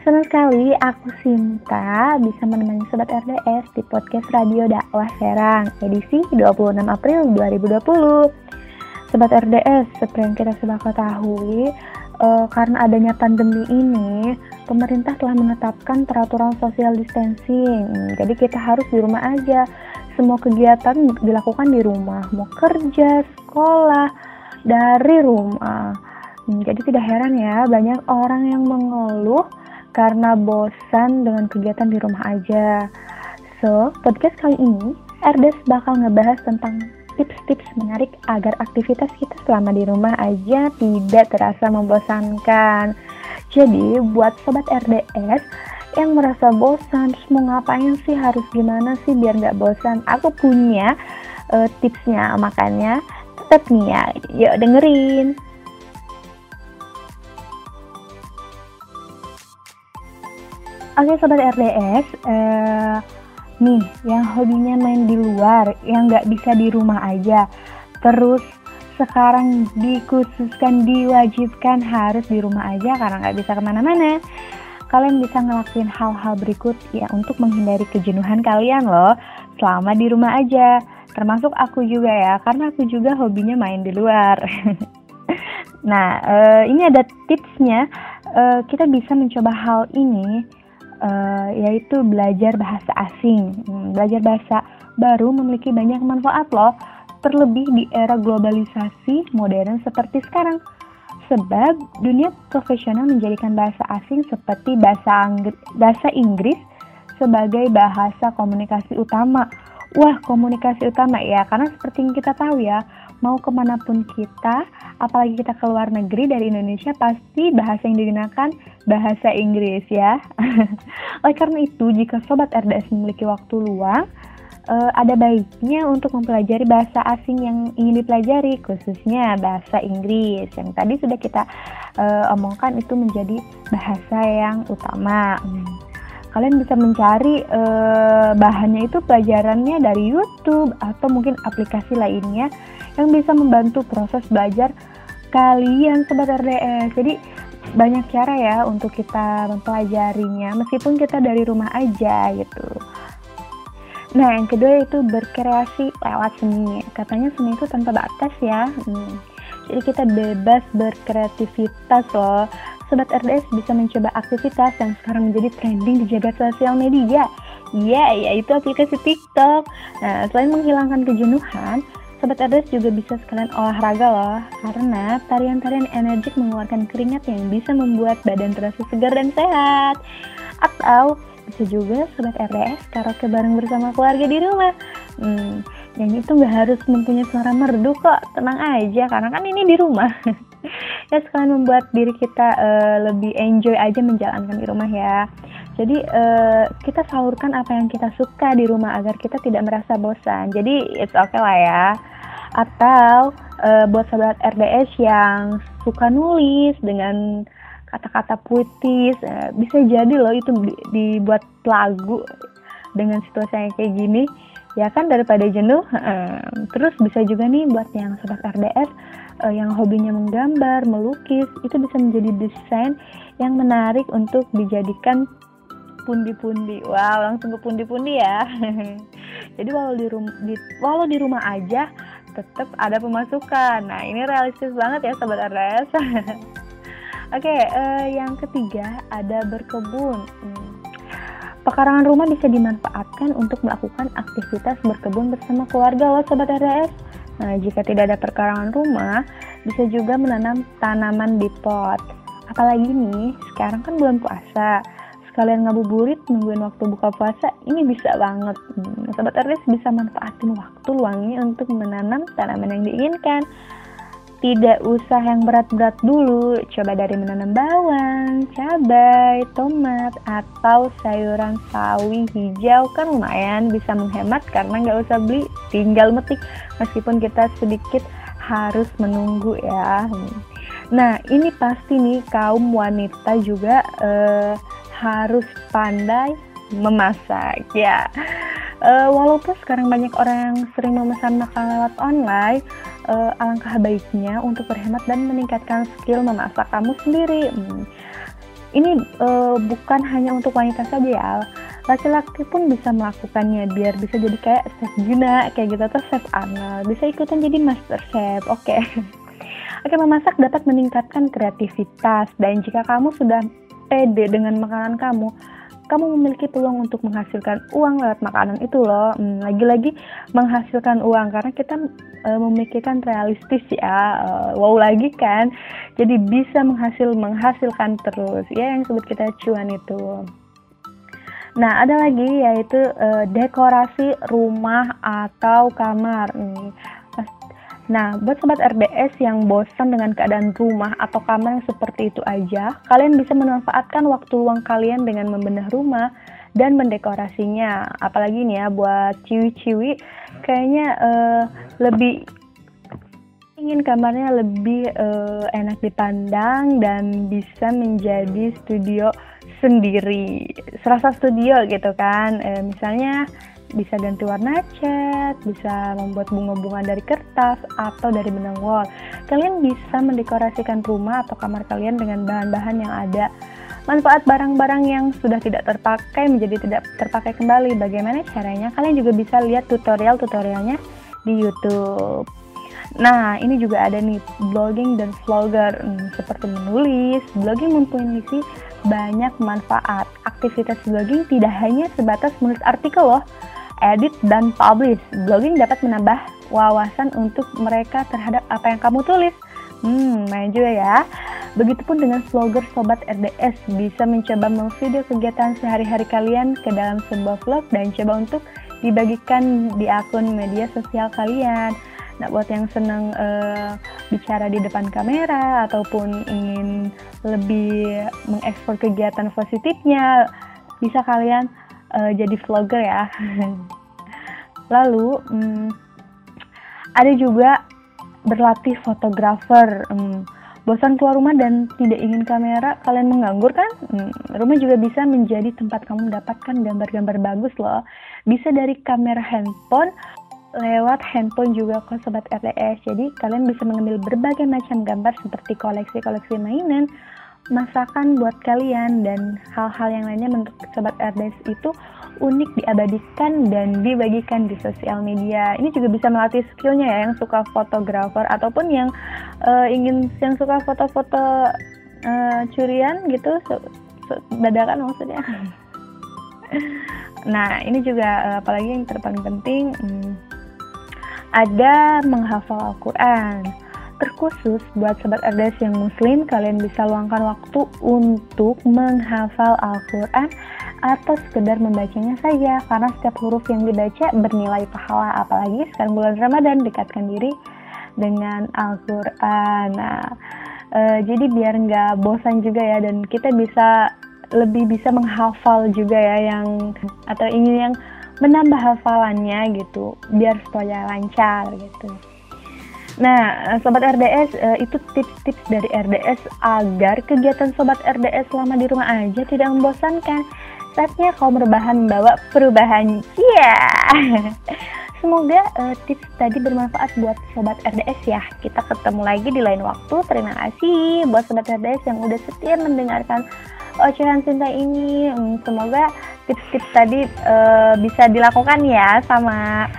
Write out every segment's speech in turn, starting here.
Senang sekali aku Sinta bisa menemani Sobat RDS di podcast Radio Dakwah Serang edisi 26 April 2020. Sobat RDS, seperti yang kita sudah ketahui, uh, karena adanya pandemi ini, pemerintah telah menetapkan peraturan social distancing. Jadi kita harus di rumah aja. Semua kegiatan dilakukan di rumah, mau kerja, sekolah, dari rumah. Jadi tidak heran ya, banyak orang yang mengeluh karena bosan dengan kegiatan di rumah aja. So, podcast kali ini, Erdes bakal ngebahas tentang tips-tips menarik agar aktivitas kita selama di rumah aja tidak terasa membosankan. Jadi, buat sobat RDS yang merasa bosan, terus mau ngapain sih, harus gimana sih biar nggak bosan? Aku punya uh, tipsnya, makanya tetap nih ya, yuk dengerin. Oke sobat RDS, uh, nih yang hobinya main di luar yang nggak bisa di rumah aja terus sekarang dikhususkan diwajibkan harus di rumah aja karena nggak bisa ke mana-mana. Kalian bisa ngelakuin hal-hal berikut ya untuk menghindari kejenuhan kalian loh selama di rumah aja. Termasuk aku juga ya karena aku juga hobinya main di luar. Nah uh, ini ada tipsnya. Uh, kita bisa mencoba hal ini uh, yaitu belajar bahasa asing. Hmm, belajar bahasa baru memiliki banyak manfaat loh, terlebih di era globalisasi modern seperti sekarang. Sebab dunia profesional menjadikan bahasa asing seperti bahasa, Anggri bahasa Inggris sebagai bahasa komunikasi utama. Wah, komunikasi utama ya, karena seperti yang kita tahu ya, mau ke mana pun kita, apalagi kita ke luar negeri dari Indonesia, pasti bahasa yang digunakan bahasa Inggris ya. Oleh karena itu, jika Sobat RDS memiliki waktu luang, uh, ada baiknya untuk mempelajari bahasa asing yang ingin dipelajari, khususnya bahasa Inggris. Yang tadi sudah kita uh, omongkan itu menjadi bahasa yang utama. Hmm kalian bisa mencari uh, bahannya itu pelajarannya dari YouTube atau mungkin aplikasi lainnya yang bisa membantu proses belajar kalian sobat RDS. Jadi banyak cara ya untuk kita mempelajarinya meskipun kita dari rumah aja gitu. Nah, yang kedua itu berkreasi lewat seni. Katanya seni itu tanpa batas ya. Hmm. Jadi kita bebas berkreativitas loh. Sobat RDS bisa mencoba aktivitas yang sekarang menjadi trending di jagat sosial media. Ya, yaitu aplikasi TikTok. Nah, selain menghilangkan kejenuhan, Sobat RDS juga bisa sekalian olahraga loh, karena tarian-tarian energik mengeluarkan keringat yang bisa membuat badan terasa segar dan sehat. Atau bisa juga Sobat RDS karaoke bareng bersama keluarga di rumah. Hmm, yang itu nggak harus mempunyai suara merdu kok, tenang aja, karena kan ini di rumah. ya sekalian membuat diri kita uh, lebih enjoy aja menjalankan di rumah ya. Jadi uh, kita salurkan apa yang kita suka di rumah agar kita tidak merasa bosan. Jadi it's okay lah ya. Atau uh, buat sahabat RDS yang suka nulis dengan kata-kata puitis, uh, bisa jadi loh itu dibuat lagu dengan situasi yang kayak gini ya kan daripada jenuh terus bisa juga nih buat yang sobat RDS yang hobinya menggambar melukis itu bisa menjadi desain yang menarik untuk dijadikan pundi-pundi. Wow, langsung ke pundi-pundi ya. Jadi walau di rumah di, walau di rumah aja tetap ada pemasukan. Nah, ini realistis banget ya sobat RS. Oke, okay, uh, eh, yang ketiga ada berkebun. Hmm. Pekarangan rumah bisa dimanfaatkan untuk melakukan aktivitas berkebun bersama keluarga loh sobat RS. Nah, jika tidak ada perkarangan rumah, bisa juga menanam tanaman di pot. Apalagi nih, sekarang kan bulan puasa. Sekalian ngabuburit nungguin waktu buka puasa ini bisa banget. Hmm, sobat RDS bisa manfaatin waktu luangnya untuk menanam tanaman yang diinginkan tidak usah yang berat-berat dulu, coba dari menanam bawang, cabai, tomat, atau sayuran sawi hijau kan lumayan bisa menghemat karena nggak usah beli, tinggal metik meskipun kita sedikit harus menunggu ya. Nah ini pasti nih kaum wanita juga eh, harus pandai memasak ya. Uh, walaupun sekarang banyak orang yang sering memesan makanan lewat online, uh, alangkah baiknya untuk berhemat dan meningkatkan skill memasak kamu sendiri. Hmm. Ini uh, bukan hanya untuk wanita saja ya, laki-laki pun bisa melakukannya biar bisa jadi kayak chef Juna kayak gitu atau chef Anna, bisa ikutan jadi master chef. Oke. Okay. Oke, memasak dapat meningkatkan kreativitas dan jika kamu sudah pede dengan makanan kamu, kamu memiliki peluang untuk menghasilkan uang lewat makanan itu loh. Hmm, lagi-lagi menghasilkan uang karena kita uh, memikirkan realistis ya. Uh, wow lagi kan. Jadi bisa menghasil menghasilkan terus ya yang sebut kita cuan itu. Nah, ada lagi yaitu uh, dekorasi rumah atau kamar. Hmm, Nah, buat sobat RDS yang bosan dengan keadaan rumah atau kamar yang seperti itu aja, kalian bisa memanfaatkan waktu luang kalian dengan membedah rumah dan mendekorasinya. Apalagi nih ya buat ciwi-ciwi, kayaknya uh, lebih ingin kamarnya lebih uh, enak dipandang dan bisa menjadi studio sendiri, serasa studio gitu kan. Uh, misalnya bisa ganti warna cat, bisa membuat bunga-bunga dari kertas atau dari benang wall. Kalian bisa mendekorasikan rumah atau kamar kalian dengan bahan-bahan yang ada. Manfaat barang-barang yang sudah tidak terpakai menjadi tidak terpakai kembali. Bagaimana caranya? Kalian juga bisa lihat tutorial-tutorialnya di YouTube. Nah, ini juga ada nih blogging dan vlogger hmm, seperti menulis. Blogging memiliki banyak manfaat. Aktivitas blogging tidak hanya sebatas menulis artikel loh, edit, dan publish. Blogging dapat menambah wawasan untuk mereka terhadap apa yang kamu tulis. Hmm, main juga ya. Begitupun dengan vlogger Sobat RDS bisa mencoba memvideo kegiatan sehari-hari kalian ke dalam sebuah vlog dan coba untuk dibagikan di akun media sosial kalian. Nah, buat yang senang uh, bicara di depan kamera ataupun ingin lebih mengekspor kegiatan positifnya, bisa kalian uh, jadi vlogger ya. Lalu um, ada juga berlatih fotografer. Um, bosan keluar rumah dan tidak ingin kamera, kalian menganggur kan? Hmm, rumah juga bisa menjadi tempat kamu mendapatkan gambar-gambar bagus loh. Bisa dari kamera handphone, lewat handphone juga ke sobat RTS. Jadi kalian bisa mengambil berbagai macam gambar seperti koleksi-koleksi mainan, masakan buat kalian dan hal-hal yang lainnya menurut sobat RDS itu unik diabadikan dan dibagikan di sosial media. Ini juga bisa melatih skillnya ya yang suka fotografer ataupun yang uh, ingin yang suka foto-foto uh, curian gitu, so, so, dadakan maksudnya. nah ini juga uh, apalagi yang terpaling penting hmm, ada menghafal Al-Quran terkhusus buat sobat RDS yang muslim, kalian bisa luangkan waktu untuk menghafal Al-Quran atau sekedar membacanya saja. Karena setiap huruf yang dibaca bernilai pahala apalagi sekarang bulan Ramadan dekatkan diri dengan Al-Quran. Nah e, jadi biar nggak bosan juga ya dan kita bisa lebih bisa menghafal juga ya yang atau ingin yang menambah hafalannya gitu biar supaya lancar gitu Nah, Sobat RDS, eh, itu tips-tips dari RDS agar kegiatan Sobat RDS selama di rumah aja tidak membosankan. Saatnya kau berbahan membawa perubahan. Iya. Yeah. Semoga uh, tips tadi bermanfaat buat Sobat RDS ya. Kita ketemu lagi di lain waktu. Terima kasih buat Sobat RDS yang udah setia mendengarkan ocehan cinta ini. Hmm, semoga tips-tips tadi uh, bisa dilakukan ya sama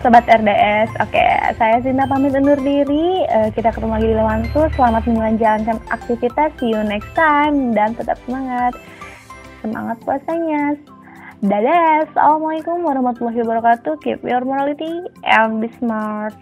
Sobat RDS, oke, saya Sinta pamit undur diri. Uh, kita ketemu lagi di Lewantu. Selamat menjalankan aktivitas. See you next time dan tetap semangat. Semangat puasanya. Dadah. Assalamualaikum warahmatullahi wabarakatuh. Keep your morality and be smart.